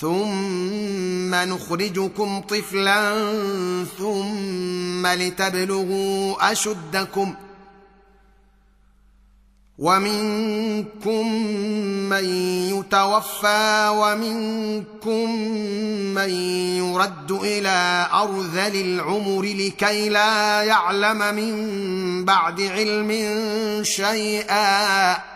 ثم نخرجكم طفلا ثم لتبلغوا اشدكم ومنكم من يتوفى ومنكم من يرد إلى ارذل العمر لكي لا يعلم من بعد علم شيئا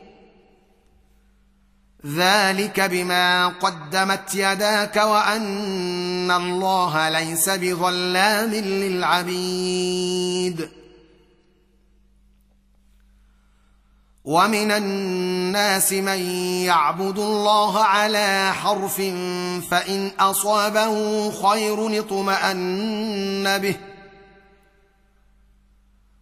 ذلك بما قدمت يداك وان الله ليس بظلام للعبيد ومن الناس من يعبد الله على حرف فان اصابه خير اطمان به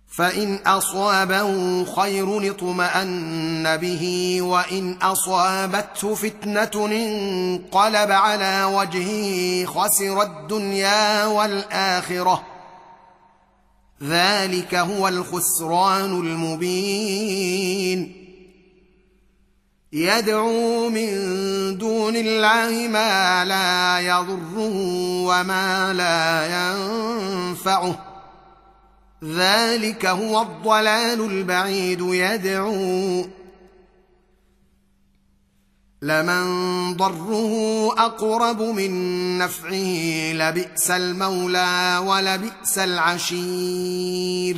فإن أصابه خير اطمأن به وإن أصابته فتنة انقلب على وجهه خسر الدنيا والآخرة. ذلك هو الخسران المبين. يدعو من دون الله ما لا يضره وما لا ينفعه. ذلك هو الضلال البعيد يدعو لمن ضره اقرب من نفعه لبئس المولى ولبئس العشير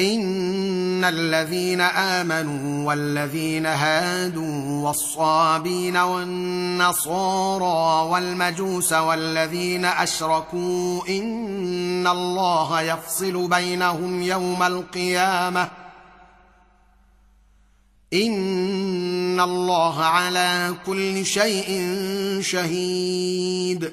إن الذين آمنوا والذين هادوا والصابين والنصارى والمجوس والذين أشركوا إن الله يفصل بينهم يوم القيامة إن الله على كل شيء شهيد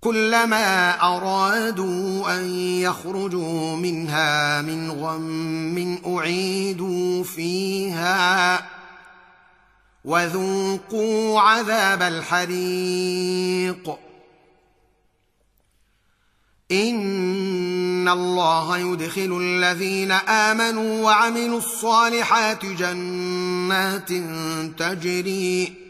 كلما أرادوا أن يخرجوا منها من غم أعيدوا فيها وذوقوا عذاب الحريق. إن الله يدخل الذين آمنوا وعملوا الصالحات جنات تجري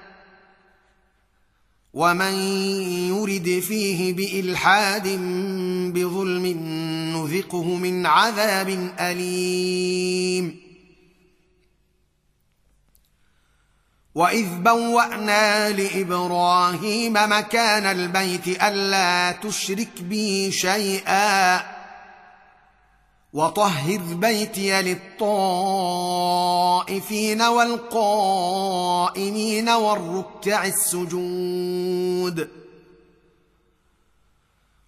ومن يرد فيه بإلحاد بظلم نذقه من عذاب أليم. وإذ بوأنا لإبراهيم مكان البيت ألا تشرك بي شيئا وطهر بيتي للطائفين والقائمين والركع السجود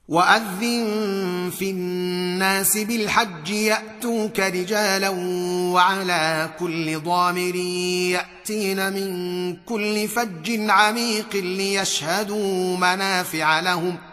واذن في الناس بالحج ياتوك رجالا وعلى كل ضامر ياتين من كل فج عميق ليشهدوا منافع لهم ۖ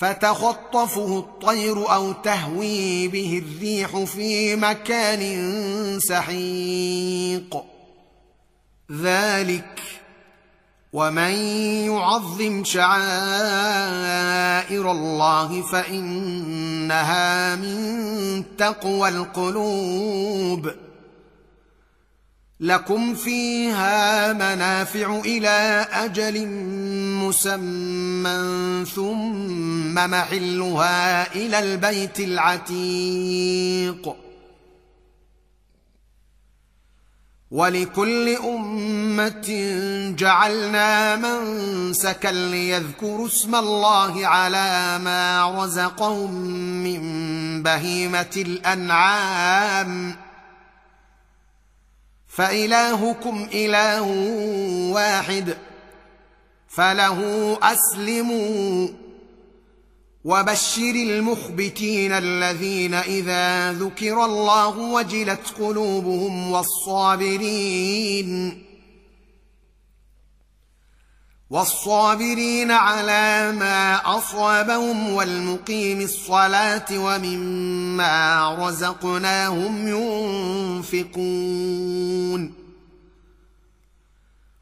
فتخطفه الطير أو تهوي به الريح في مكان سحيق. ذلك ومن يعظم شعائر الله فإنها من تقوى القلوب. لكم فيها منافع إلى أجل مسمى ثم محلها إلى البيت العتيق. ولكل أمة جعلنا منسكا ليذكروا اسم الله على ما رزقهم من بهيمة الأنعام. فإلهكم إله واحد. فله أسلموا وبشر المخبتين الذين إذا ذكر الله وجلت قلوبهم والصابرين والصابرين على ما أصابهم والمقيم الصلاة ومما رزقناهم ينفقون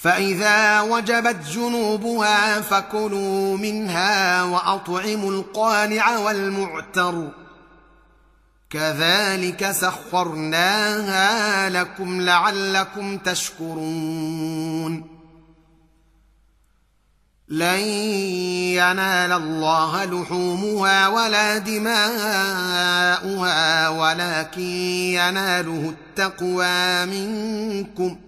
فإذا وجبت جنوبها فكلوا منها وأطعموا القانع والمعتر. كذلك سخرناها لكم لعلكم تشكرون. لن ينال الله لحومها ولا دماؤها ولكن يناله التقوى منكم.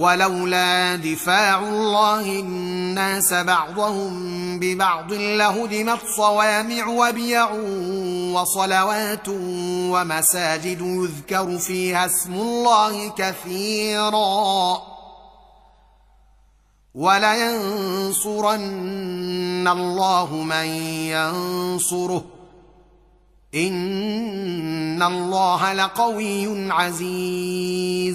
ولولا دفاع الله الناس بعضهم ببعض لهدمت صوامع وبيع وصلوات ومساجد يذكر فيها اسم الله كثيرا. ولينصرن الله من ينصره. إن الله لقوي عزيز.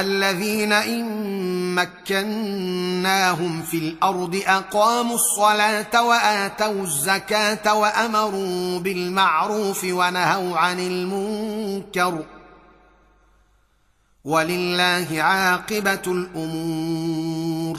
الذين إن مكناهم في الأرض أقاموا الصلاة وآتوا الزكاة وأمروا بالمعروف ونهوا عن المنكر ولله عاقبة الأمور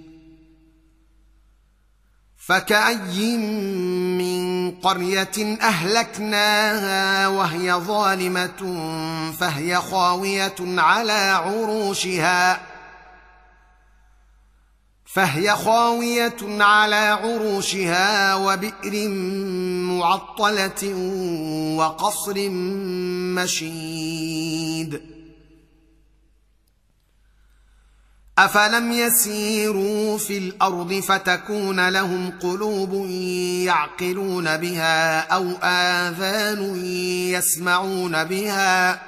فكأي من قرية أهلكناها وهي ظالمة فهي خاوية على عروشها فهي خاوية على عروشها وبئر معطلة وقصر مشيد افلم يسيروا في الأرض فتكون لهم قلوب يعقلون بها أو اذان يسمعون بها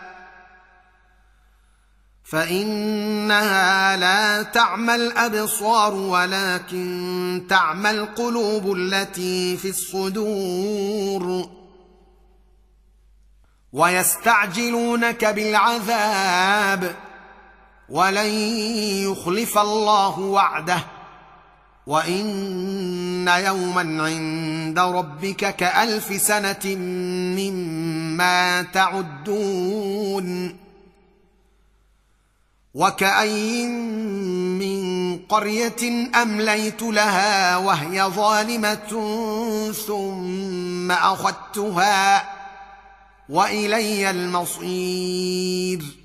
فانها لا تعمى الابصار ولكن تعمى القلوب التي في الصدور ويستعجلونك بالعذاب ولن يخلف الله وعده. وإن يوما عند ربك كألف سنة مما تعدون. وكأين من قرية أمليت لها وهي ظالمة ثم أخذتها وإلي المصير.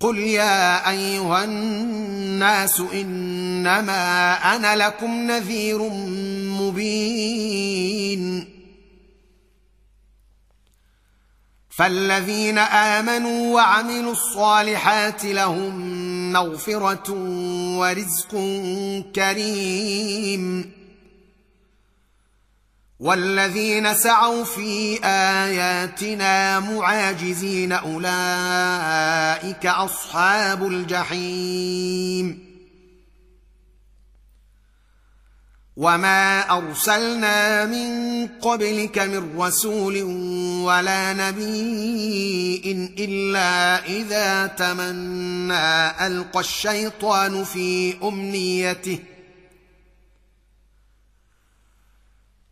قل يا ايها الناس انما أنا لكم نذير مبين. فالذين امنوا وعملوا الصالحات لهم مغفره ورزق كريم. والذين سعوا في آياتنا معاجزين أولئك أصحاب الجحيم. وما أرسلنا من قبلك من رسول ولا نبي إلا إذا تمنى ألقى الشيطان في أمنيته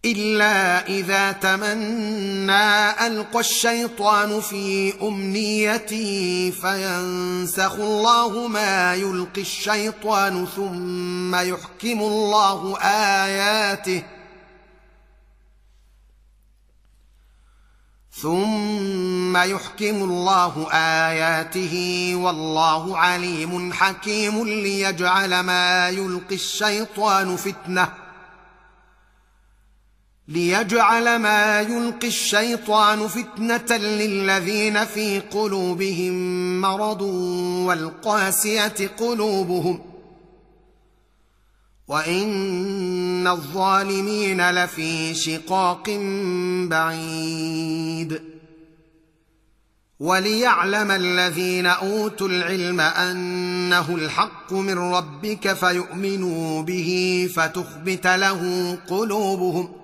إلا إذا تمنى ألقى الشيطان في أمنيته فينسخ الله ما يلقي الشيطان ثم يحكم الله آياته ثم يحكم الله آياته والله عليم حكيم ليجعل ما يلقي الشيطان فتنة ليجعل ما يلقي الشيطان فتنة للذين في قلوبهم مرض والقاسية قلوبهم وإن الظالمين لفي شقاق بعيد وليعلم الذين أوتوا العلم أنه الحق من ربك فيؤمنوا به فتخبت له قلوبهم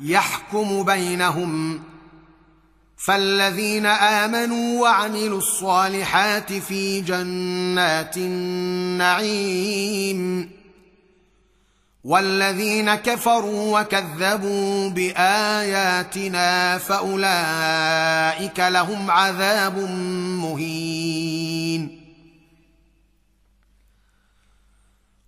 يحكم بينهم. فالذين آمنوا وعملوا الصالحات في جنات النعيم. والذين كفروا وكذبوا بآياتنا فأولئك لهم عذاب مهين.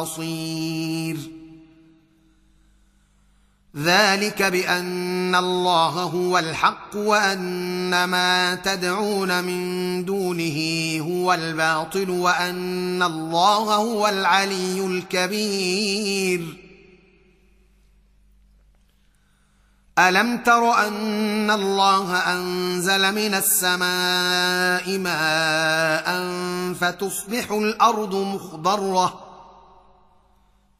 بصير. ذلك بأن الله هو الحق وأن ما تدعون من دونه هو الباطل وأن الله هو العلي الكبير. ألم تر أن الله أنزل من السماء ماء فتصبح الأرض مخضرة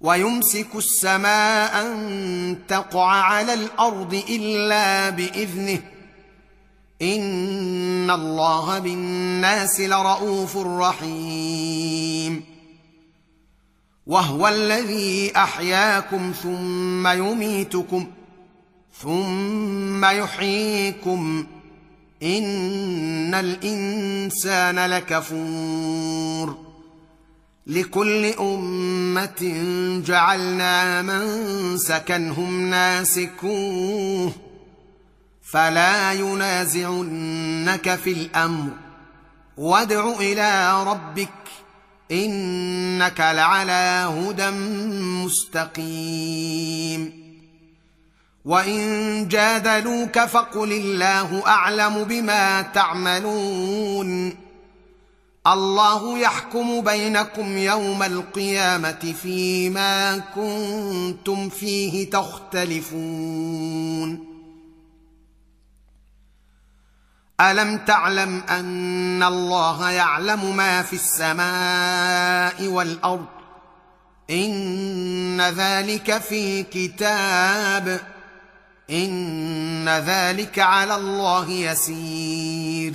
ويمسك السماء أن تقع على الأرض إلا بإذنه. إن الله بالناس لرءوف رحيم. وهو الذي أحياكم ثم يميتكم ثم يحييكم. إن الإنسان لكفور. لكل أمة جعلنا من سكنهم ناسكوه فلا ينازعنك في الأمر. وادع إلى ربك إنك لعلى هدى مستقيم. وإن جادلوك فقل الله أعلم بما تعملون. الله يحكم بينكم يوم القيامة فيما كنتم فيه تختلفون. ألم تعلم أن الله يعلم ما في السماء والأرض؟ إن ذلك في كتاب. إن ذلك على الله يسير.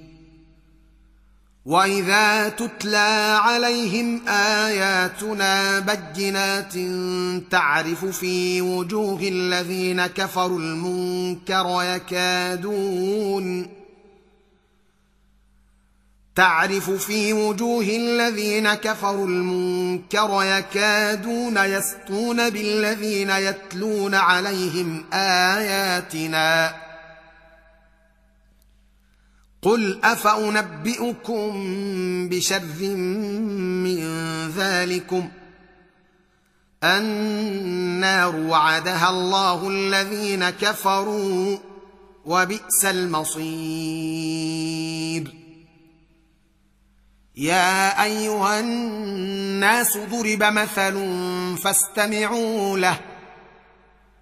واذا تتلى عليهم اياتنا بجنات تعرف في وجوه الذين كفروا المنكر يكادون تعرف في وجوه الذين كفروا المنكر يكادون يسطون بالذين يتلون عليهم اياتنا قل افانبئكم بشر من ذلكم النار وعدها الله الذين كفروا وبئس المصير يا ايها الناس ضرب مثل فاستمعوا له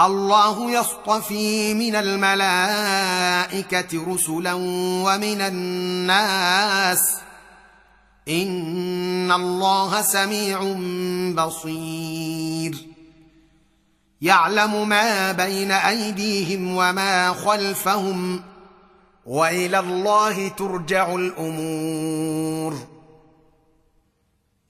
الله يصطفي من الملائكة رسلا ومن الناس. إن الله سميع بصير. يعلم ما بين أيديهم وما خلفهم وإلى الله ترجع الأمور.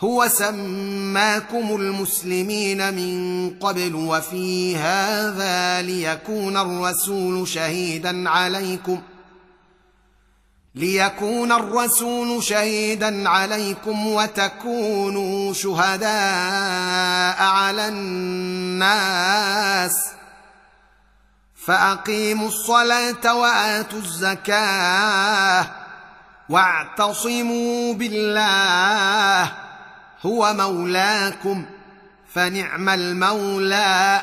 هو سماكم المسلمين من قبل وفي هذا ليكون الرسول شهيدا عليكم ليكون الرسول شهيدا عليكم وتكونوا شهداء على الناس فأقيموا الصلاة وآتوا الزكاة واعتصموا بالله هو مولاكم فنعم المولى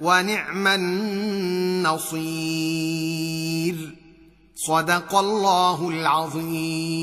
ونعم النصير. صدق الله العظيم.